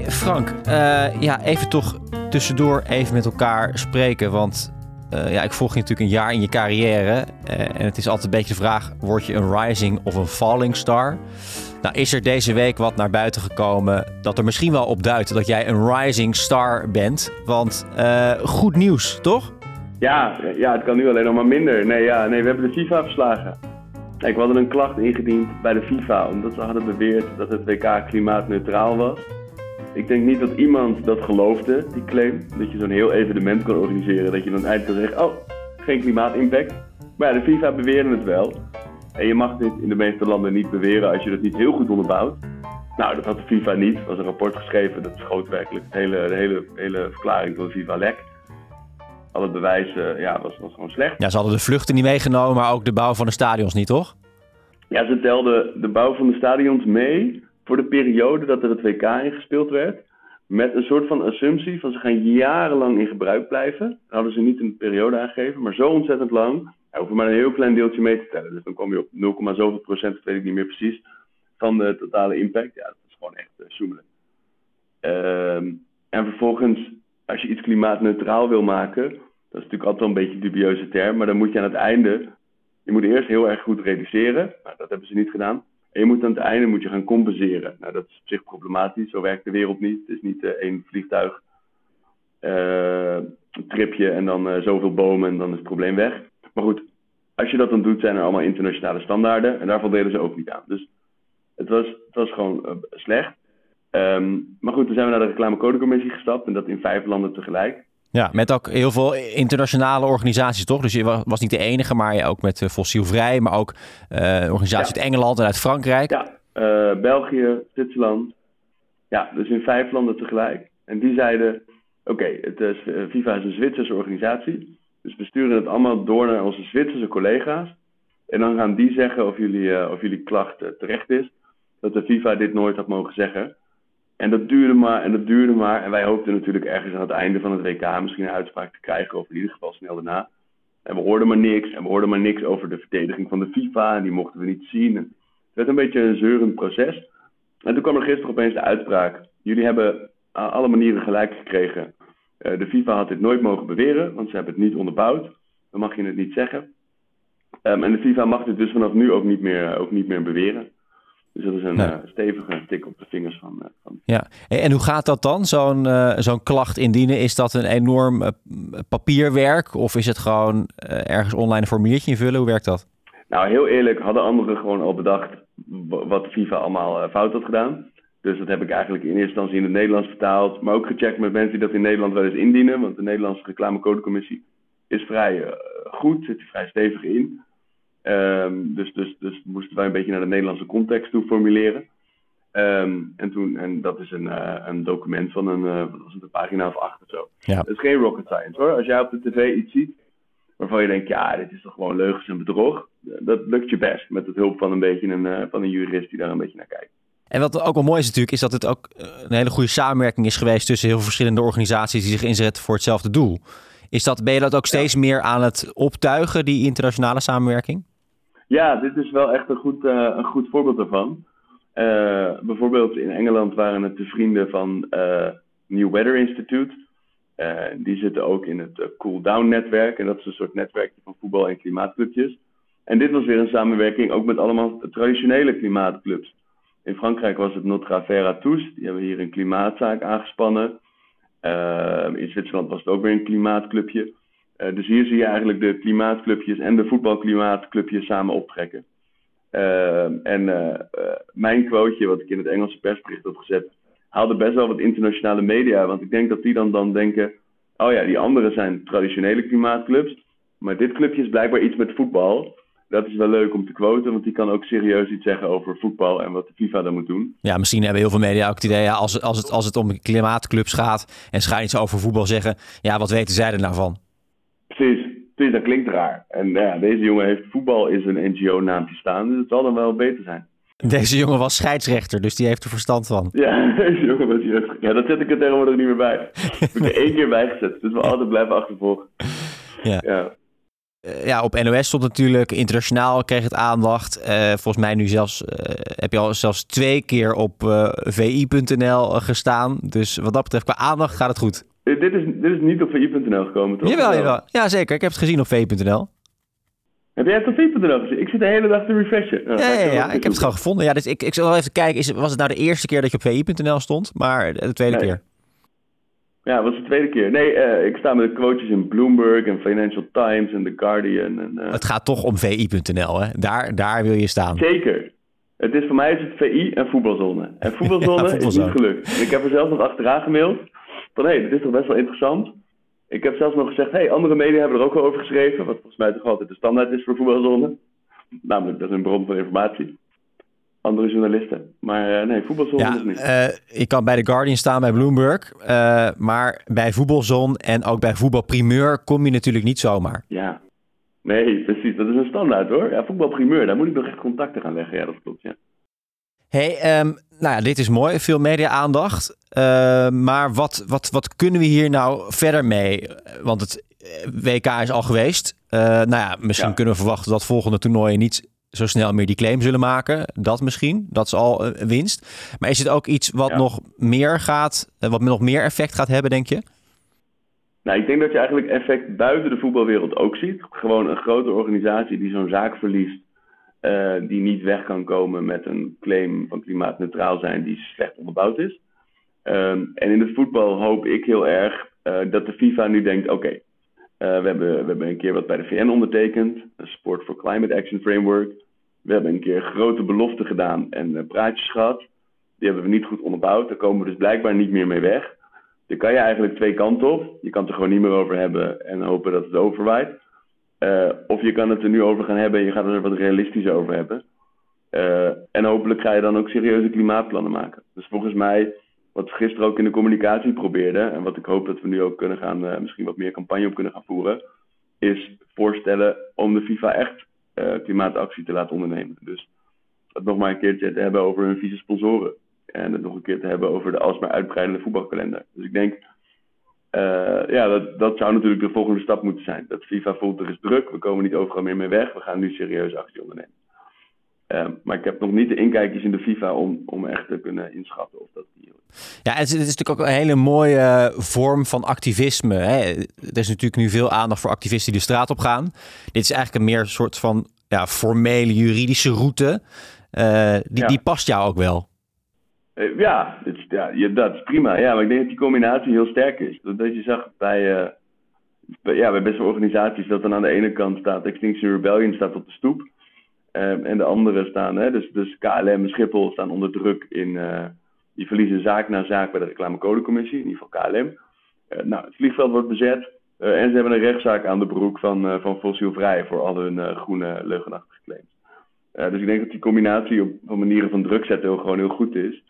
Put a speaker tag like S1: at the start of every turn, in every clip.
S1: Frank, uh, ja, even toch tussendoor even met elkaar spreken. Want uh, ja, ik volg je natuurlijk een jaar in je carrière. Uh, en het is altijd een beetje de vraag: word je een rising of een falling star? Nou, is er deze week wat naar buiten gekomen dat er misschien wel op duidt dat jij een rising star bent? Want goed nieuws, toch?
S2: Ja, ja, het kan nu alleen nog maar minder. Nee, ja, nee we hebben de FIFA verslagen. Kijk, we hadden een klacht ingediend bij de FIFA omdat ze hadden beweerd dat het WK klimaatneutraal was. Ik denk niet dat iemand dat geloofde, die claim. Dat je zo'n heel evenement kan organiseren. Dat je dan eindelijk kan zeggen, oh, geen klimaatimpact. Maar ja, de FIFA beweerde het wel. En je mag dit in de meeste landen niet beweren als je dat niet heel goed onderbouwt. Nou, dat had de FIFA niet. Er was een rapport geschreven. Dat schoot werkelijk de hele, de hele, hele verklaring van de FIFA lek. Alle bewijzen, ja, was, was gewoon slecht.
S1: Ja, ze hadden de vluchten niet meegenomen, maar ook de bouw van de stadions niet, toch?
S2: Ja, ze telden de bouw van de stadions mee voor de periode dat er het WK ingespeeld werd. Met een soort van assumptie van ze gaan jarenlang in gebruik blijven. Dat hadden ze niet een periode aangegeven, maar zo ontzettend lang. Ja, hoeven maar een heel klein deeltje mee te tellen. Dus dan kom je op 0, zoveel procent, dat weet ik niet meer precies, van de totale impact. Ja, dat is gewoon echt uh, zoemelijk. Ehm, en vervolgens, als je iets klimaatneutraal wil maken, dat is natuurlijk altijd wel een beetje een dubieuze term, maar dan moet je aan het einde, je moet eerst heel erg goed reduceren. Nou, dat hebben ze niet gedaan. En je moet aan het einde moet je gaan compenseren. Nou, dat is op zich problematisch. Zo werkt de wereld niet. Het is niet uh, één vliegtuig, uh, tripje en dan uh, zoveel bomen en dan is het probleem weg. Maar goed, als je dat dan doet, zijn er allemaal internationale standaarden. En daarvan deden ze ook niet aan. Dus het was, het was gewoon slecht. Um, maar goed, toen zijn we naar de reclamecodecommissie gestapt. En dat in vijf landen tegelijk.
S1: Ja, met ook heel veel internationale organisaties, toch? Dus je was niet de enige, maar je ook met Fossielvrij, maar ook uh, organisaties uit Engeland en uit Frankrijk.
S2: Ja, uh, België, Zwitserland. Ja, dus in vijf landen tegelijk. En die zeiden, oké, okay, FIFA is een Zwitserse organisatie. Dus we sturen het allemaal door naar onze Zwitserse collega's. En dan gaan die zeggen of jullie, of jullie klacht terecht is. Dat de FIFA dit nooit had mogen zeggen. En dat duurde maar en dat duurde maar. En wij hoopten natuurlijk ergens aan het einde van het WK misschien een uitspraak te krijgen, of in ieder geval snel daarna. En we hoorden maar niks. En we hoorden maar niks over de verdediging van de FIFA. En die mochten we niet zien. En het werd een beetje een zeurend proces. En toen kwam er gisteren opeens de uitspraak. Jullie hebben aan alle manieren gelijk gekregen. Uh, de FIFA had dit nooit mogen beweren, want ze hebben het niet onderbouwd. Dan mag je het niet zeggen. Um, en de FIFA mag dit dus vanaf nu ook niet meer, ook niet meer beweren. Dus dat is een uh, stevige tik op de vingers van. Uh, van...
S1: Ja, en hoe gaat dat dan? Zo'n uh, zo'n klacht indienen, is dat een enorm papierwerk of is het gewoon ergens online een formuliertje invullen? Hoe werkt dat?
S2: Nou, heel eerlijk, hadden anderen gewoon al bedacht wat FIFA allemaal fout had gedaan. Dus dat heb ik eigenlijk in eerste instantie in het Nederlands vertaald, maar ook gecheckt met mensen die dat in Nederland wel eens indienen. Want de Nederlandse reclamecodecommissie is vrij goed, zit er vrij stevig in. Um, dus, dus, dus moesten wij een beetje naar de Nederlandse context toe formuleren. Um, en, toen, en dat is een, uh, een document van een, uh, wat was het, een pagina of acht of zo. Ja. Dat is geen rocket science hoor. Als jij op de tv iets ziet waarvan je denkt, ja, dit is toch gewoon leugens en bedrog. Dat lukt je best met de hulp van een beetje een, uh, van een jurist die daar een beetje naar kijkt.
S1: En wat ook wel mooi is natuurlijk, is dat het ook een hele goede samenwerking is geweest tussen heel veel verschillende organisaties die zich inzetten voor hetzelfde doel. Is dat, ben je dat ook steeds ja. meer aan het optuigen, die internationale samenwerking?
S2: Ja, dit is wel echt een goed, uh, een goed voorbeeld daarvan. Uh, bijvoorbeeld in Engeland waren het de vrienden van uh, New Weather Institute. die zitten ook in het Cool Down netwerk. En dat is een soort netwerkje van voetbal- en klimaatclubjes. En dit was weer een samenwerking ook met allemaal traditionele klimaatclubs. In Frankrijk was het Notre Faire Tous. Die hebben hier een klimaatzaak aangespannen. in Zwitserland was het ook weer een klimaatclubje. Uh, dus hier zie je eigenlijk de klimaatclubjes en de voetbalklimaatclubjes samen optrekken. Uh, en uh, mijn quoteje, wat ik in het Engelse persbericht had gezet, haalde best wel wat internationale media. Want ik denk dat die dan, dan denken: oh ja, die anderen zijn traditionele klimaatclubs. Maar dit clubje is blijkbaar iets met voetbal. Dat is wel leuk om te quoten, want die kan ook serieus iets zeggen over voetbal en wat de FIFA dan moet doen.
S1: Ja, misschien hebben heel veel media ook het idee, ja, als, als, het, als het om klimaatclubs gaat en ze iets over voetbal zeggen, ja, wat weten zij er nou van?
S2: Precies, precies, dat klinkt raar. En ja, deze jongen heeft voetbal in zijn NGO-naampje staan, dus het zal dan wel beter zijn.
S1: Deze jongen was scheidsrechter, dus die heeft er verstand van.
S2: Ja, deze jongen was scheidsrechter. Ja, dat zet ik er tegenwoordig niet meer bij. Ik heb er één keer bijgezet, dus we altijd blijven achtervolgen.
S1: Ja. ja. ja, op NOS stond natuurlijk, internationaal kreeg het aandacht. volgens mij nu zelfs, heb je al zelfs twee keer op vi.nl gestaan. Dus wat dat betreft, qua aandacht gaat het goed.
S2: Dit is, dit is niet op vi.nl gekomen, toch?
S1: Jawel, jawel. Ja, zeker. Ik heb het gezien op vi.nl.
S2: Heb jij het op vi.nl gezien? Ik zit de hele dag te refreshen.
S1: ja, ja, ja, ik heb het gewoon gevonden. Ja, dus ik, ik zal wel even kijken. Is, was het nou de eerste keer dat je op vi.nl stond? Maar de tweede keer?
S2: Ja, was de tweede keer. Nee, uh, ik sta met de quotes in Bloomberg en Financial Times en The Guardian. En, uh...
S1: Het gaat toch om vi.nl, hè? Daar, daar wil je staan.
S2: Zeker. Het is voor mij is het VI en voetbalzone. En voetbalzone, ja, is niet gelukt. ik heb er zelf nog achteraan gemaild. Van hé, hey, dit is toch best wel interessant. Ik heb zelfs nog gezegd, hey, andere media hebben er ook wel over geschreven. Wat volgens mij toch altijd de standaard is voor voetbalzone. Namelijk, dat is een bron van informatie andere journalisten. Maar uh, nee, voetbalzone ja, is niet.
S1: Uh, ik kan bij The Guardian staan bij Bloomberg. Uh, maar bij voetbalzone en ook bij voetbalprimeur kom je natuurlijk niet zomaar.
S2: Ja, nee, precies. Dat is een standaard hoor. Ja, voetbalprimeur, daar moet ik nog echt contacten gaan leggen. Ja, dat klopt, ja.
S1: Hey, um, nou ja, dit is mooi. Veel media-aandacht. maar wat, wat, wat kunnen we hier nou verder mee? Want het WK is al geweest. nou ja, misschien ja. kunnen we verwachten dat volgende toernooien niet zo snel meer die claim zullen maken. Dat misschien. Dat is al een winst. Maar is het ook iets wat nog meer gaat, eh, wat nog meer effect gaat hebben, denk je?
S2: Nou, ik denk dat je eigenlijk effect buiten de voetbalwereld ook ziet. Gewoon een grote organisatie die zo'n zaak verliest, uh, die niet weg kan komen met een claim van klimaatneutraal zijn die slecht onderbouwd is. Um, en in het voetbal hoop ik heel erg uh, dat de FIFA nu denkt: oké, okay, we, hebben, we hebben een keer wat bij de VN ondertekend, een Sport for Climate Action Framework. We hebben een keer grote beloften gedaan en praatjes gehad. Die hebben we niet goed onderbouwd. Daar komen we dus blijkbaar niet meer mee weg. Dan kan je eigenlijk twee kanten op. Je kan het er gewoon niet meer over hebben en hopen dat het overwaait. Uh, of je kan het er nu over gaan hebben en je gaat er wat realistisch over hebben. Uh, en hopelijk ga je dan ook serieuze klimaatplannen maken. Dus volgens mij, wat we gisteren ook in de communicatie probeerden, en wat ik hoop dat we nu ook kunnen gaan, misschien wat meer campagne op kunnen gaan voeren, is voorstellen om de FIFA echt klimaatactie te laten ondernemen. Dus het nog maar een keertje te hebben over hun vieze sponsoren. En het nog een keer te hebben over de alsmaar uitbreidende voetbalkalender. Dus ik denk, uh, ja, dat, dat zou natuurlijk de volgende stap moeten zijn. Dat FIFA voelt er is druk, we komen niet overal meer mee weg, we gaan nu serieus actie ondernemen. Uh, maar ik heb nog niet de inkijkjes in de FIFA om, om echt te kunnen inschatten of dat die.
S1: Ja, het is, het is natuurlijk ook een hele mooie vorm van activisme. Hè? Er is natuurlijk nu veel aandacht voor activisten die de straat op gaan. Dit is eigenlijk een meer soort van ja, formele juridische route. Uh, die, ja. die past jou ook wel.
S2: Uh, ja, het, ja, dat is prima. Ja, maar ik denk dat die combinatie heel sterk is. Dat je zag bij, uh, ja, bij best wel organisaties dat dan aan de ene kant staat Extinction Rebellion staat op de stoep. Um, en de andere staan, hè, dus, dus KLM en Schiphol staan onder druk in, die verliezen zaak na zaak bij de reclamecodecommissie, in ieder geval KLM. Nou, het vliegveld wordt bezet en ze hebben een rechtszaak aan de broek van, van fossielvrij voor al hun groene leugenachtige claims. dus ik denk dat die combinatie op, van manieren van druk zetten gewoon heel goed is.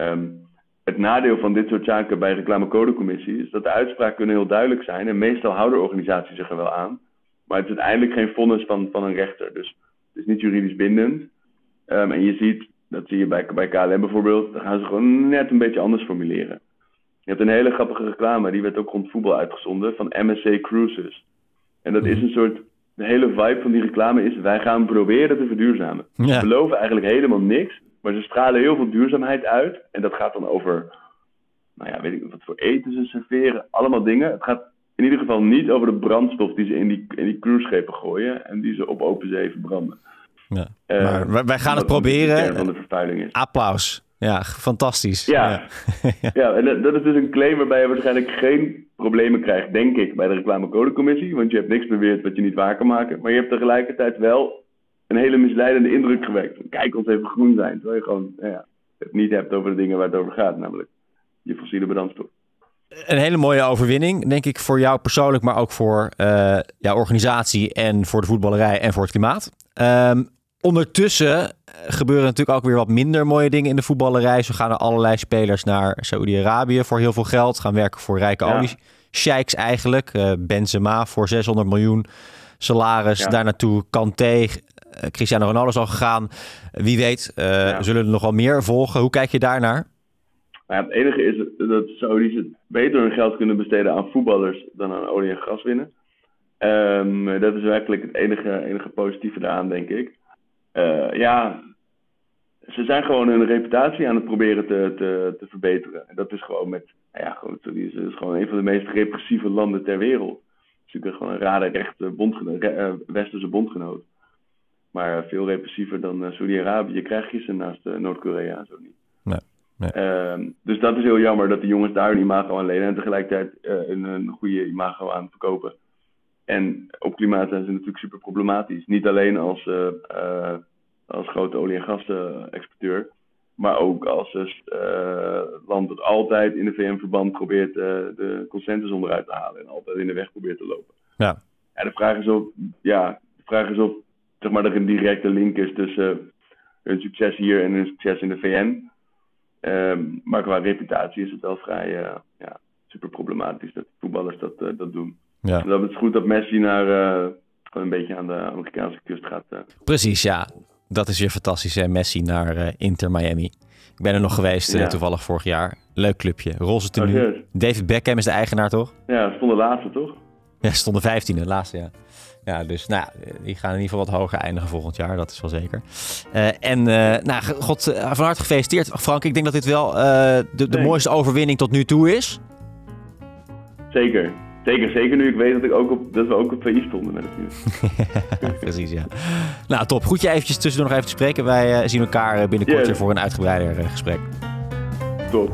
S2: Um, het nadeel van dit soort zaken bij reclamecodecommissie is dat de uitspraken kunnen heel duidelijk zijn en meestal houden organisaties zich er wel aan. Maar het is uiteindelijk geen vonnis van, van een rechter. Dus het is niet juridisch bindend. Um, en je ziet, dat zie je bij, bij KLM bijvoorbeeld, dan gaan ze gewoon net een beetje anders formuleren. Je hebt een hele grappige reclame, die werd ook rond voetbal uitgezonden, van MSC Cruises. En dat is mhm. een soort, de hele vibe van die reclame is, wij gaan proberen te verduurzamen. Ja. Ze beloven eigenlijk helemaal niks, maar ze stralen heel veel duurzaamheid uit. En dat gaat dan over, nou ja, weet ik wat voor eten ze serveren, allemaal dingen. Het gaat in ieder geval niet over de brandstof die ze in die, in die cruiseschepen gooien en die ze op open zee verbranden.
S1: Ja, uh, maar wij gaan het proberen.
S2: van de vervuiling is.
S1: Applaus. Ja, fantastisch.
S2: Ja, ja. ja en dat is dus een claim waarbij je waarschijnlijk geen problemen krijgt, denk ik, bij de reclamecodecommissie. Want je hebt niks beweerd wat je niet waar kan maken. Maar je hebt tegelijkertijd wel een hele misleidende indruk gewekt. Kijk ons even groen zijn. Terwijl je gewoon ja, het niet hebt over de dingen waar het over gaat, namelijk je fossiele brandstof
S1: een hele mooie overwinning, denk ik, voor jou persoonlijk, maar ook voor uh, jouw organisatie en voor de voetballerij en voor het klimaat. Um, ondertussen gebeuren natuurlijk ook weer wat minder mooie dingen in de voetballerij. Zo gaan er allerlei spelers naar Saoedi-Arabië voor heel veel geld, gaan werken voor rijke ja. olie-sheiks eigenlijk. Uh, Benzema voor 600 miljoen salaris, ja. daar naartoe Kanté, Cristiano Ronaldo is al gegaan. Wie weet, uh, ja. zullen er nog wel meer volgen. Hoe kijk je daarnaar?
S2: Nou ja, het enige is dat Saudis beter hun geld kunnen besteden aan voetballers dan aan olie en gas winnen. Ehm, dat is werkelijk het enige, enige positieve eraan, denk ik. Uh, ja, ze zijn gewoon hun reputatie aan het proberen te, te, te verbeteren. En dat is gewoon met, nou ja, gewoon, is gewoon een van de meest repressieve landen ter wereld. Het is natuurlijk gewoon een rare rechte bondgenoot, westerse bondgenoot. Maar veel repressiever dan uh, Saudi-Arabië krijg je ze naast Noord-Korea zo niet.
S1: Nee, nee.
S2: Ehm, dus dat is heel jammer dat de jongens daar hun imago aan lenen en tegelijkertijd een, een goede imago aan verkopen. En op klimaat zijn ze natuurlijk super problematisch. Niet alleen als, uh, als grote olie- en gasexporteur, maar ook als land dat altijd in de VN-verband probeert de consensus onderuit te halen en altijd in de weg probeert te lopen.
S1: Ja.
S2: En de vraag is of, ja, de vraag is of zeg maar, er een directe link is tussen hun succes hier en hun succes in de VN. Um, maar qua reputatie is het wel vrij ja, super problematisch dat voetballers dat, dat doen.
S1: Ja.
S2: Dat het is goed dat Messi naar uh, een beetje aan de Amerikaanse kust gaat.
S1: Precies, ja. Dat is weer fantastisch, hè? Messi naar Inter Miami. Ik ben er nog geweest, ja. toevallig vorig jaar. Leuk clubje, roze tenue.
S2: Oh.
S1: David Beckham is de eigenaar, toch?
S2: Ja, stonden laatste, toch?
S1: Ja, stonden vijftiende, laatste, ja. Ja, dus nou, die gaan in ieder geval wat hoger eindigen volgend jaar, dat is wel zeker. Uh, en uh, nou, god, uh, van harte gefeliciteerd. Frank, ik denk dat dit wel de, de
S2: nee.
S1: mooiste overwinning tot nu toe is.
S2: Zeker. Zeker, zeker nu ik weet dat, ik ook op, dat we ook op VI stonden natuurlijk.
S1: Precies, ja. Nou, top. Goed je eventjes tussendoor nog even te spreken. Wij zien elkaar binnenkort
S2: Yes.
S1: weer voor een uitgebreider gesprek.
S2: Top.